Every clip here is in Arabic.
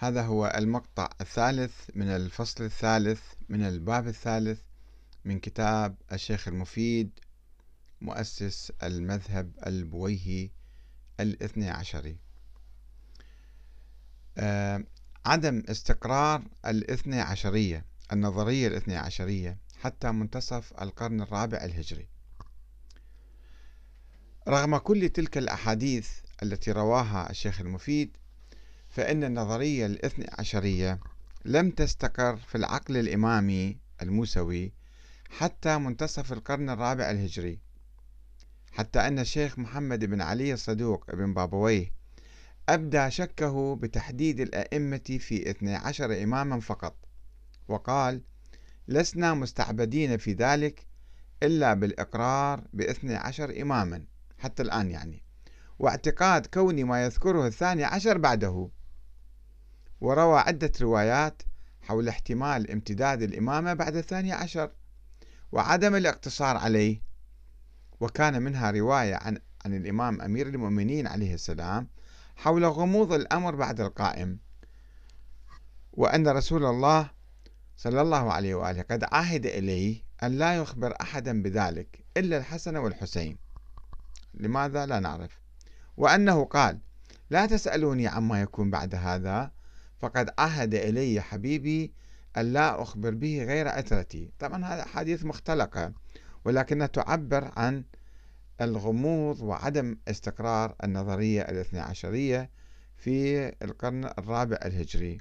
هذا هو المقطع الثالث من الفصل الثالث من الباب الثالث من كتاب الشيخ المفيد مؤسس المذهب البويهي الاثني عشري. آه عدم استقرار الاثني عشرية النظرية الاثني عشرية حتى منتصف القرن الرابع الهجري. رغم كل تلك الأحاديث التي رواها الشيخ المفيد فإن النظرية الاثنى عشرية لم تستقر في العقل الإمامي الموسوي حتى منتصف القرن الرابع الهجري حتى أن الشيخ محمد بن علي الصدوق بن بابويه أبدى شكه بتحديد الأئمة في اثني عشر إماما فقط وقال لسنا مستعبدين في ذلك إلا بالإقرار باثني عشر إماما حتى الآن يعني واعتقاد كون ما يذكره الثاني عشر بعده وروى عدة روايات حول احتمال امتداد الإمامة بعد الثاني عشر وعدم الاقتصار عليه. وكان منها رواية عن عن الإمام أمير المؤمنين عليه السلام حول غموض الأمر بعد القائم وأن رسول الله صلى الله عليه وآله قد عهد إليه أن لا يخبر أحدا بذلك إلا الحسن والحسين. لماذا؟ لا نعرف. وأنه قال لا تسألوني عما يكون بعد هذا فقد عهد إلي حبيبي أن لا أخبر به غير أترتي طبعا هذا حديث مختلقة ولكنها تعبر عن الغموض وعدم استقرار النظرية الاثنى عشرية في القرن الرابع الهجري.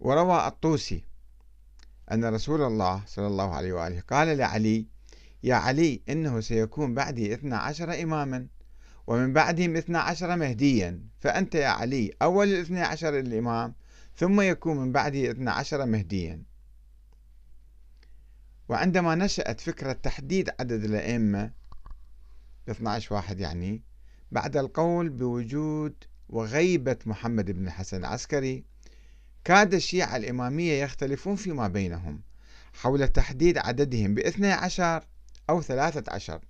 وروى الطوسي أن رسول الله صلى الله عليه وآله قال لعلي يا علي إنه سيكون بعدي اثنا عشر إماما. ومن بعدهم اثنا عشر مهديا. فأنت يا علي أول الاثنى عشر الإمام ثم يكون من بعده اثنا عشر مهديا. وعندما نشأت فكرة تحديد عدد الأئمة 12 واحد يعني بعد القول بوجود وغيبة محمد بن الحسن العسكري كاد الشيعة الإمامية يختلفون فيما بينهم حول تحديد عددهم باثني عشر أو ثلاثة عشر.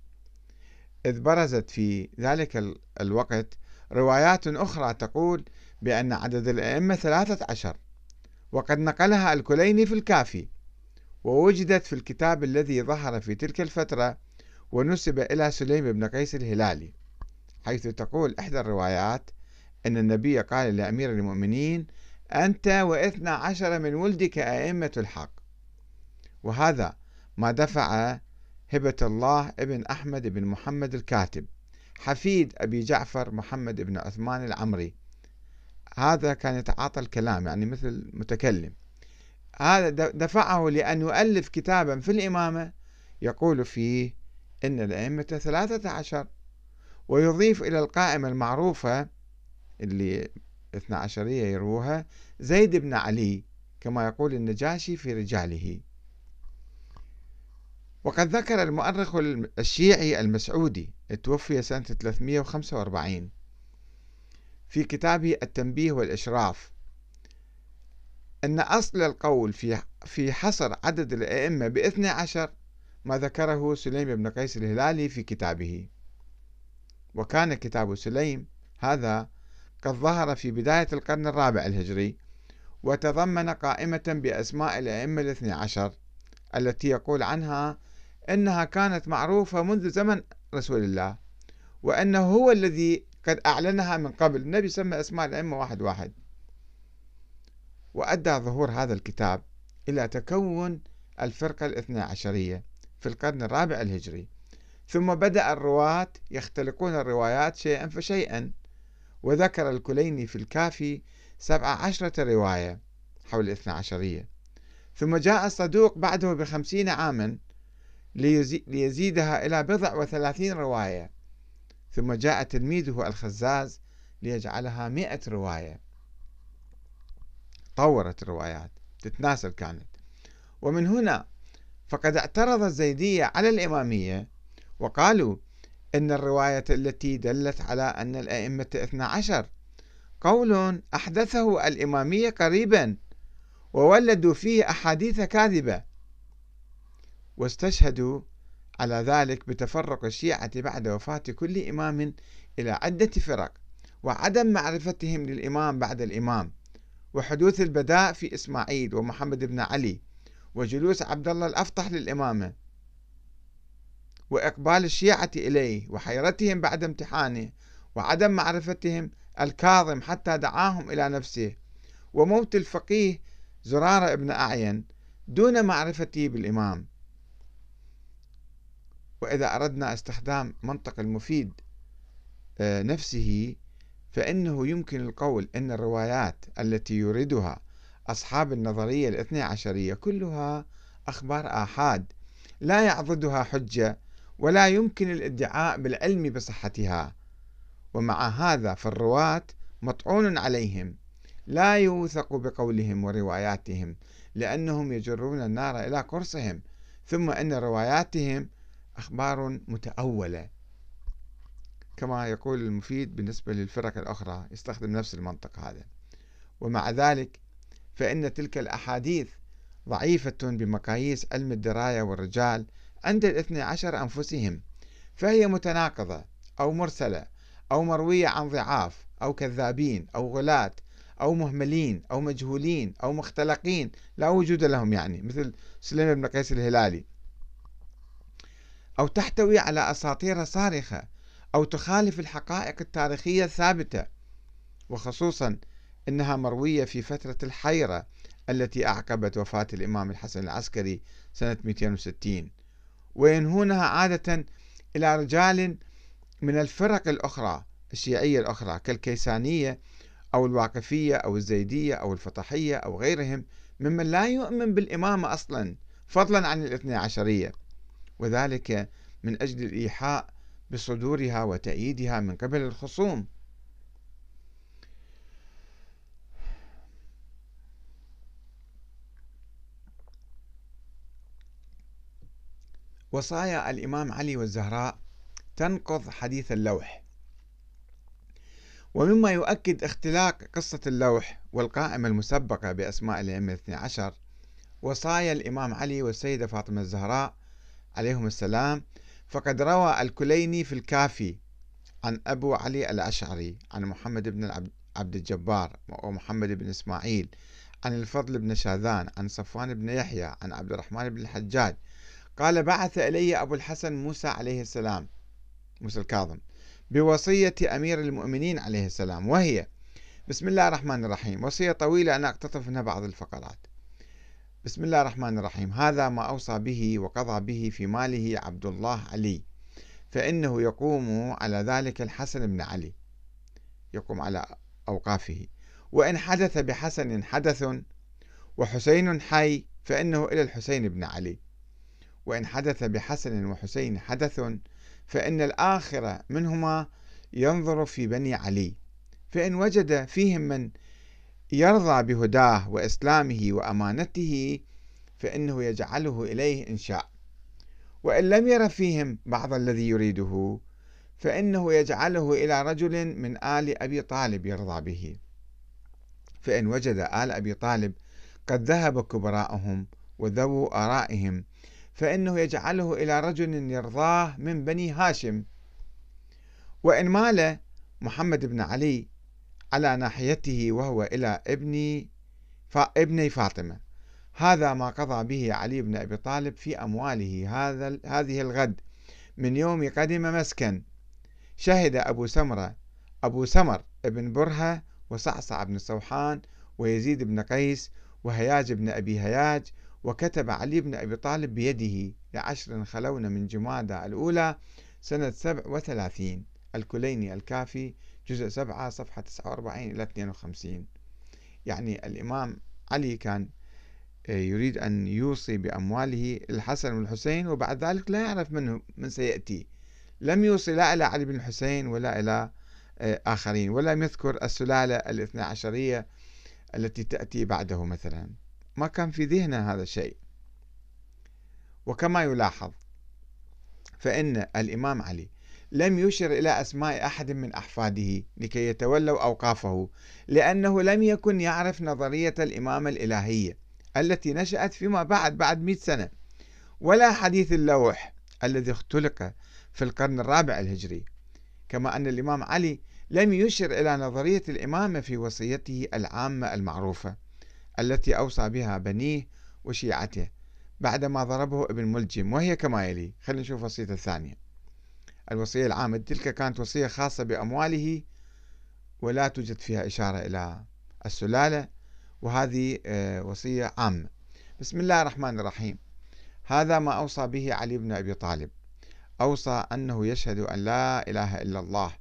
إذ برزت في ذلك الوقت روايات أخرى تقول بأن عدد الأئمة ثلاثة عشر وقد نقلها الكليني في الكافي ووجدت في الكتاب الذي ظهر في تلك الفترة ونسب إلى سليم بن قيس الهلالي حيث تقول إحدى الروايات أن النبي قال لأمير المؤمنين أنت واثنى عشر من ولدك أئمة الحق. وهذا ما دفع هبة الله ابن أحمد بن محمد الكاتب حفيد أبي جعفر محمد بن عثمان العمري. هذا كان يتعاطى الكلام يعني مثل متكلم هذا دفعه لأن يؤلف كتابا في الإمامة يقول فيه إن الأئمة ثلاثة عشر ويضيف إلى القائمة المعروفة اللي اثنى عشرية يروها زيد بن علي كما يقول النجاشي في رجاله. وقد ذكر المؤرخ الشيعي المسعودي توفي سنة 345 في كتابه التنبيه والإشراف أن أصل القول في في حصر عدد الأئمة باثني عشر ما ذكره سليم بن قيس الهلالي في كتابه. وكان كتاب سليم هذا قد ظهر في بداية القرن الرابع الهجري وتضمن قائمة بأسماء الأئمة الاثني عشر التي يقول عنها أنها كانت معروفة منذ زمن رسول الله وأنه هو الذي قد أعلنها من قبل. النبي سمى أسماء الأئمة واحد واحد. وأدى ظهور هذا الكتاب إلى تكون الفرقة الاثنى عشرية في القرن الرابع الهجري. ثم بدأ الرواة يختلقون الروايات شيئا فشيئا وذكر الكليني في الكافي سبع عشرة رواية حول الاثنى عشرية. ثم جاء الصدوق بعده بخمسين عاما ليزيدها إلى بضع وثلاثين رواية ثم جاء تلميذه الخزاز ليجعلها مئة رواية. طورت الروايات تتناسل كانت. ومن هنا فقد اعترض الزيدية على الإمامية وقالوا إن الرواية التي دلت على أن الأئمة اثنا عشر قول أحدثه الإمامية قريبا وولدوا فيه أحاديث كاذبة. واستشهدوا على ذلك بتفرق الشيعة بعد وفاة كل إمام إلى عدة فرق وعدم معرفتهم للإمام بعد الإمام وحدوث البداء في إسماعيل ومحمد بن علي وجلوس عبد الله الأفطح للإمامة وإقبال الشيعة إليه وحيرتهم بعد امتحانه وعدم معرفتهم الكاظم حتى دعاهم إلى نفسه وموت الفقيه زرارة ابن أعين دون معرفته بالإمام. وإذا أردنا استخدام منطق المفيد آه، نفسه فإنه يمكن القول أن الروايات التي يوردها أصحاب النظرية الاثنى عشرية كلها أخبار آحاد لا يعضدها حجة ولا يمكن الادعاء بالعلم بصحتها. ومع هذا فالرواة مطعون عليهم لا يوثق بقولهم ورواياتهم لأنهم يجرون النار إلى قرصهم ثم أن رواياتهم أخبار متأولة. كما يقول المفيد بالنسبة للفرق الأخرى يستخدم نفس المنطق هذا. ومع ذلك فإن تلك الأحاديث ضعيفة بمقاييس علم الدراية والرجال عند الاثني عشر أنفسهم فهي متناقضة أو مرسلة أو مروية عن ضعاف أو كذابين أو غلاة أو مهملين أو مجهولين أو مختلقين. لا وجود لهم يعني مثل سليم بن قيس الهلالي. أو تحتوي على أساطير صارخة أو تخالف الحقائق التاريخية الثابتة وخصوصا أنها مروية في فترة الحيرة التي أعقبت وفاة الإمام الحسن العسكري سنة 260 وينهونها عادة إلى رجال من الفرق الأخرى الشيعية الأخرى كالكيسانية أو الواقفية أو الزيدية أو الفطحية أو غيرهم ممن لا يؤمن بالإمامة أصلا فضلا عن الاثنى عشرية. وذلك من أجل الإيحاء بصدورها وتأييدها من قبل الخصوم. وصايا الإمام علي والزهراء تنقض حديث اللوح. ومما يؤكد اختلاق قصة اللوح والقائمة المسبقة بأسماء الأئمة الاثني عشر وصايا الإمام علي والسيدة فاطمة الزهراء عليهم السلام. فقد روى الكليني في الكافي عن أبو علي الأشعري عن محمد بن عبد الجبار ومحمد بن إسماعيل عن الفضل بن شاذان عن صفوان بن يحيى عن عبد الرحمن بن الحجاج. قال بعث إلي أبو الحسن موسى عليه السلام موسى الكاظم بوصية أمير المؤمنين عليه السلام وهي بسم الله الرحمن الرحيم وصية طويلة أنا أقتطف منها بعض الفقرات. بسم الله الرحمن الرحيم. هذا ما أوصى به وقضى به في ماله عبد الله علي فإنه يقوم على ذلك الحسن بن علي يقوم على أوقافه. وإن حدث بحسن حدث وحسين حي فإنه إلى الحسين بن علي. وإن حدث بحسن وحسين حدث فإن الآخر منهما ينظر في بني علي. فإن وجد فيهم من يرضى بهداه وإسلامه وأمانته فإنه يجعله إليه إن شاء. وإن لم ير فيهم بعض الذي يريده فإنه يجعله إلى رجل من آل أبي طالب يرضى به. فإن وجد آل أبي طالب قد ذهب كبراءهم وذووا آرائهم فإنه يجعله إلى رجل يرضاه من بني هاشم. وإن مال محمد بن علي على ناحيته وهو إلى ابن ابني فاطمة. هذا ما قضى به علي بن أبي طالب في أمواله هذا هذه الغد. من يوم قدم مسكن شهد أبو سمرة أبو سمر ابن برهة وصعصع بن سوحان ويزيد بن قيس وهياج بن أبي هياج وكتب علي بن أبي طالب بيده لعشر خلون من جمادى الأولى سنة سبع وثلاثين الكليني الكافي جزء سبعة صفحة 49 إلى 52 يعني الإمام علي كان آه، يريد أن يوصي بأمواله الحسن والحسين وبعد ذلك لا يعرف منه من سيأتي. لم يوصي لا إلى علي بن الحسين ولا إلى آه، آخرين ولم يذكر السلالة الاثنى عشرية التي تأتي بعده مثلا. ما كان في ذهنه هذا الشيء. وكما يلاحظ فإن الإمام علي لم يشر إلى أسماء أحد من أحفاده لكي يتولوا أوقافه لأنه لم يكن يعرف نظرية الإمامة الإلهية التي نشأت فيما بعد بعد مئة سنة. ولا حديث اللوح الذي اختلق في القرن الرابع الهجري. كما أن الإمام علي لم يشر إلى نظرية الإمامة في وصيته العامة المعروفة التي أوصى بها بنيه وشيعته بعدما ضربه ابن ملجم وهي كما يلي. خلينا نشوف وصيته الثانية. الوصية العامة تلك كانت وصية خاصة بأمواله ولا توجد فيها إشارة إلى السلالة وهذه آه، وصية عامة. بسم الله الرحمن الرحيم. هذا ما أوصى به علي بن أبي طالب. أوصى أنه يشهد أن لا إله إلا الله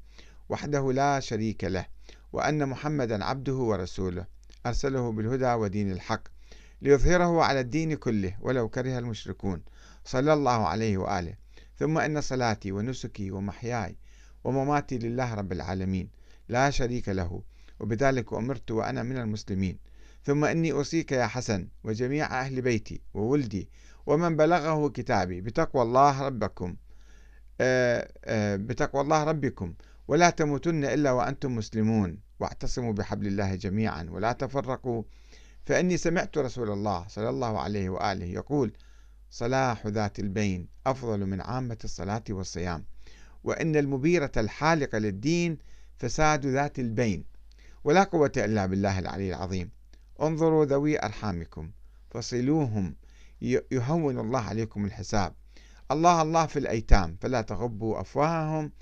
وحده لا شريك له وأن محمدا عبده ورسوله. أرسله بالهدى ودين الحق ليظهره على الدين كله ولو كره المشركون. صلى الله عليه وآله. ثم إن صلاتي ونسكي ومحياي ومماتي لله رب العالمين لا شريك له وبذلك أمرت وأنا من المسلمين. ثم إني أوصيك يا حسن وجميع أهل بيتي وولدي ومن بلغه كتابي بتقوى الله ربكم آه، آه، بتقوى الله ربكم. ولا تموتن إلا وأنتم مسلمون واعتصموا بحبل الله جميعا ولا تفرقوا. فإني سمعت رسول الله صلى الله عليه وآله يقول صلاح ذات البين أفضل من عامة الصلاة والصيام وإن المبيرة الحالقة للدين فساد ذات البين ولا قوة إلا بالله العلي العظيم. انظروا ذوي أرحامكم فصلوهم يهون الله عليكم الحساب. الله الله في الأيتام فلا تغبوا أفواههم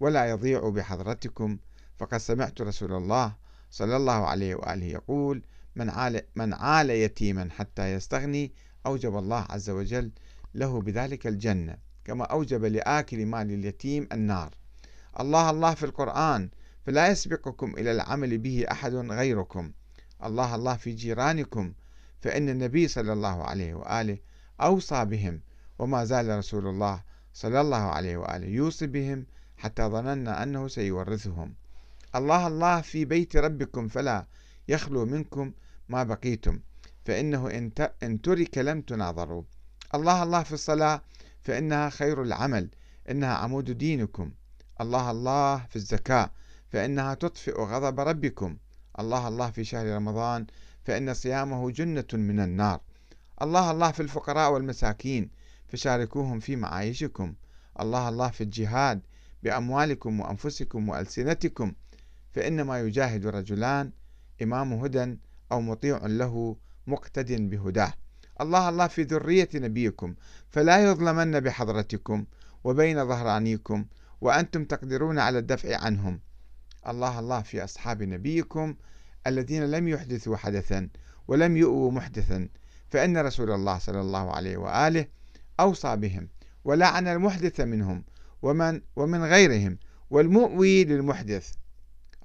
ولا يضيعوا بحضرتكم. فقد سمعت رسول الله صلى الله عليه وآله يقول من عال, من عال يتيما حتى يستغني أوجب الله عز وجل له بذلك الجنة كما أوجب لآكل مال اليتيم النار. الله الله في القرآن فلا يسبقكم إلى العمل به أحد غيركم. الله الله في جيرانكم فإن النبي صلى الله عليه وآله أوصى بهم وما زال رسول الله صلى الله عليه وآله يوصي بهم حتى ظننا أنه سيورثهم. الله الله في بيت ربكم فلا يخلو منكم ما بقيتم. فإنه إن ترك لم تناظروا. الله الله في الصلاة فإنها خير العمل إنها عمود دينكم. الله الله في الزكاة فإنها تطفئ غضب ربكم. الله الله في شهر رمضان فإن صيامه جنة من النار. الله الله في الفقراء والمساكين فشاركوهم في معايشكم. الله الله في الجهاد بأموالكم وأنفسكم وألسنتكم. فإنما يجاهد رجلان إمام هدى أو مطيع له مقتد بهداه. الله الله في ذرية نبيكم فلا يظلمن بحضرتكم وبين ظهرانيكم وأنتم تقدرون على الدفع عنهم. الله الله في أصحاب نبيكم الذين لم يحدثوا حدثا ولم يؤوا محدثا فإن رسول الله صلى الله عليه وآله أوصى بهم ولعن المحدث منهم ومن ومن غيرهم والمؤوي للمحدث.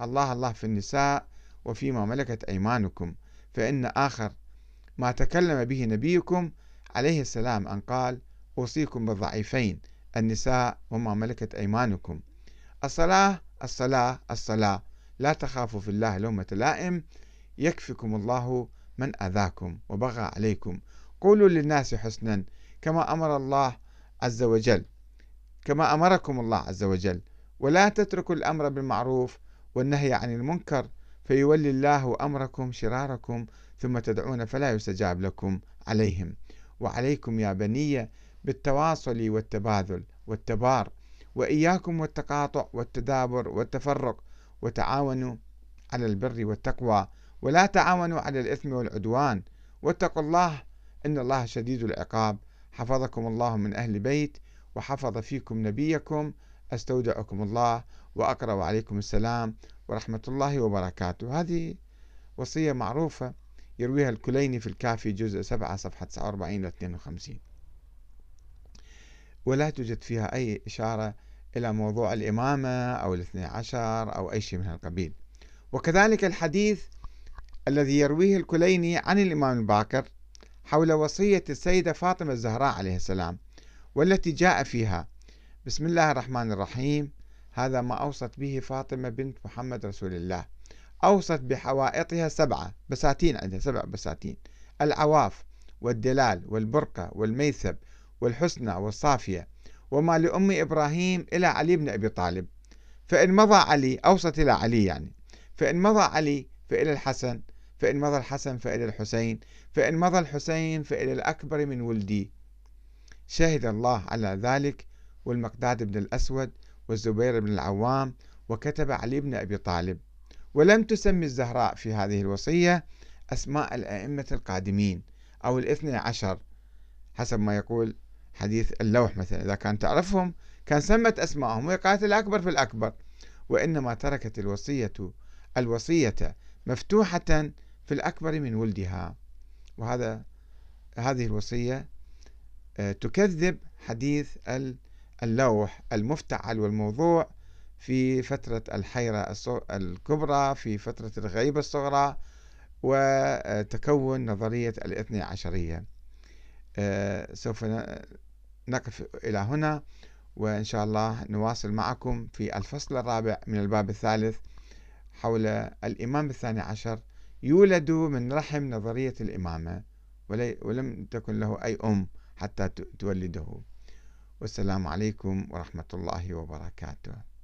الله الله في النساء وفيما ملكت أيمانكم فإن آخر ما تكلم به نبيكم عليه السلام أن قال أوصيكم بالضعيفين النساء وما ملكت أيمانكم. الصلاة الصلاة الصلاة. لا تخافوا في الله لومة لائم يكفكم الله من أذاكم وبغى عليكم. قولوا للناس حسنا كما أمر الله عز وجل كما أمركم الله عز وجل. ولا تتركوا الأمر بالمعروف والنهي عن المنكر فيولي الله أمركم شراركم ثم تدعون فلا يستجاب لكم عليهم. وعليكم يا بني بالتواصل والتباذل والتبار وإياكم والتقاطع والتدابر والتفرق وتعاونوا على البر والتقوى ولا تعاونوا على الإثم والعدوان. واتقوا الله إن الله شديد العقاب. حفظكم الله من أهل بيت وحفظ فيكم نبيكم. أستودعكم الله وأقرأ عليكم السلام ورحمة الله وبركاته. هذه وصية معروفة يرويها الكليني في الكافي جزء 7 صفحة 49 ل 52 ولا توجد فيها أي إشارة إلى موضوع الإمامة أو الاثني عشر أو أي شيء من هالقبيل. وكذلك الحديث الذي يرويه الكليني عن الإمام الباكر حول وصية السيدة فاطمة الزهراء عليه السلام والتي جاء فيها بسم الله الرحمن الرحيم هذا ما أوصت به فاطمة بنت محمد رسول الله أوصت بحوائطها سبعة بساتين عندها سبع بساتين. العواف والدلال والبرقة والميثب والحسنى والصافية. وما لأم إبراهيم إلى علي بن أبي طالب. فإن مضى علي أوصت إلى علي يعني. فإن مضى علي فإلى الحسن. فإن مضى الحسن فإلى الحسين. فإن مضى الحسين فإلى الأكبر من ولدي. شهد الله على ذلك والمقداد بن الأسود والزبير بن العوام وكتب علي بن أبي طالب. ولم تسمي الزهراء في هذه الوصية أسماء الأئمة القادمين أو الاثنى عشر حسب ما يقول حديث اللوح مثلا. إذا كان تعرفهم كان سمت أسماءهم وقالت الأكبر في الأكبر. وإنما تركت الوصية الوصية مفتوحة في الأكبر من ولدها. وهذا هذه الوصية آه، تكذب حديث اللوح المفتعل والموضوع في فترة الحيرة الكبرى في فترة الغيبة الصغرى وتكون نظرية الاثني عشرية. آه، سوف نقف إلى هنا وإن شاء الله نواصل معكم في الفصل الرابع من الباب الثالث حول الإمام الثاني عشر. يولد من رحم نظرية الإمامة ولم تكن له أي أم حتى تولده. والسلام عليكم ورحمة الله وبركاته.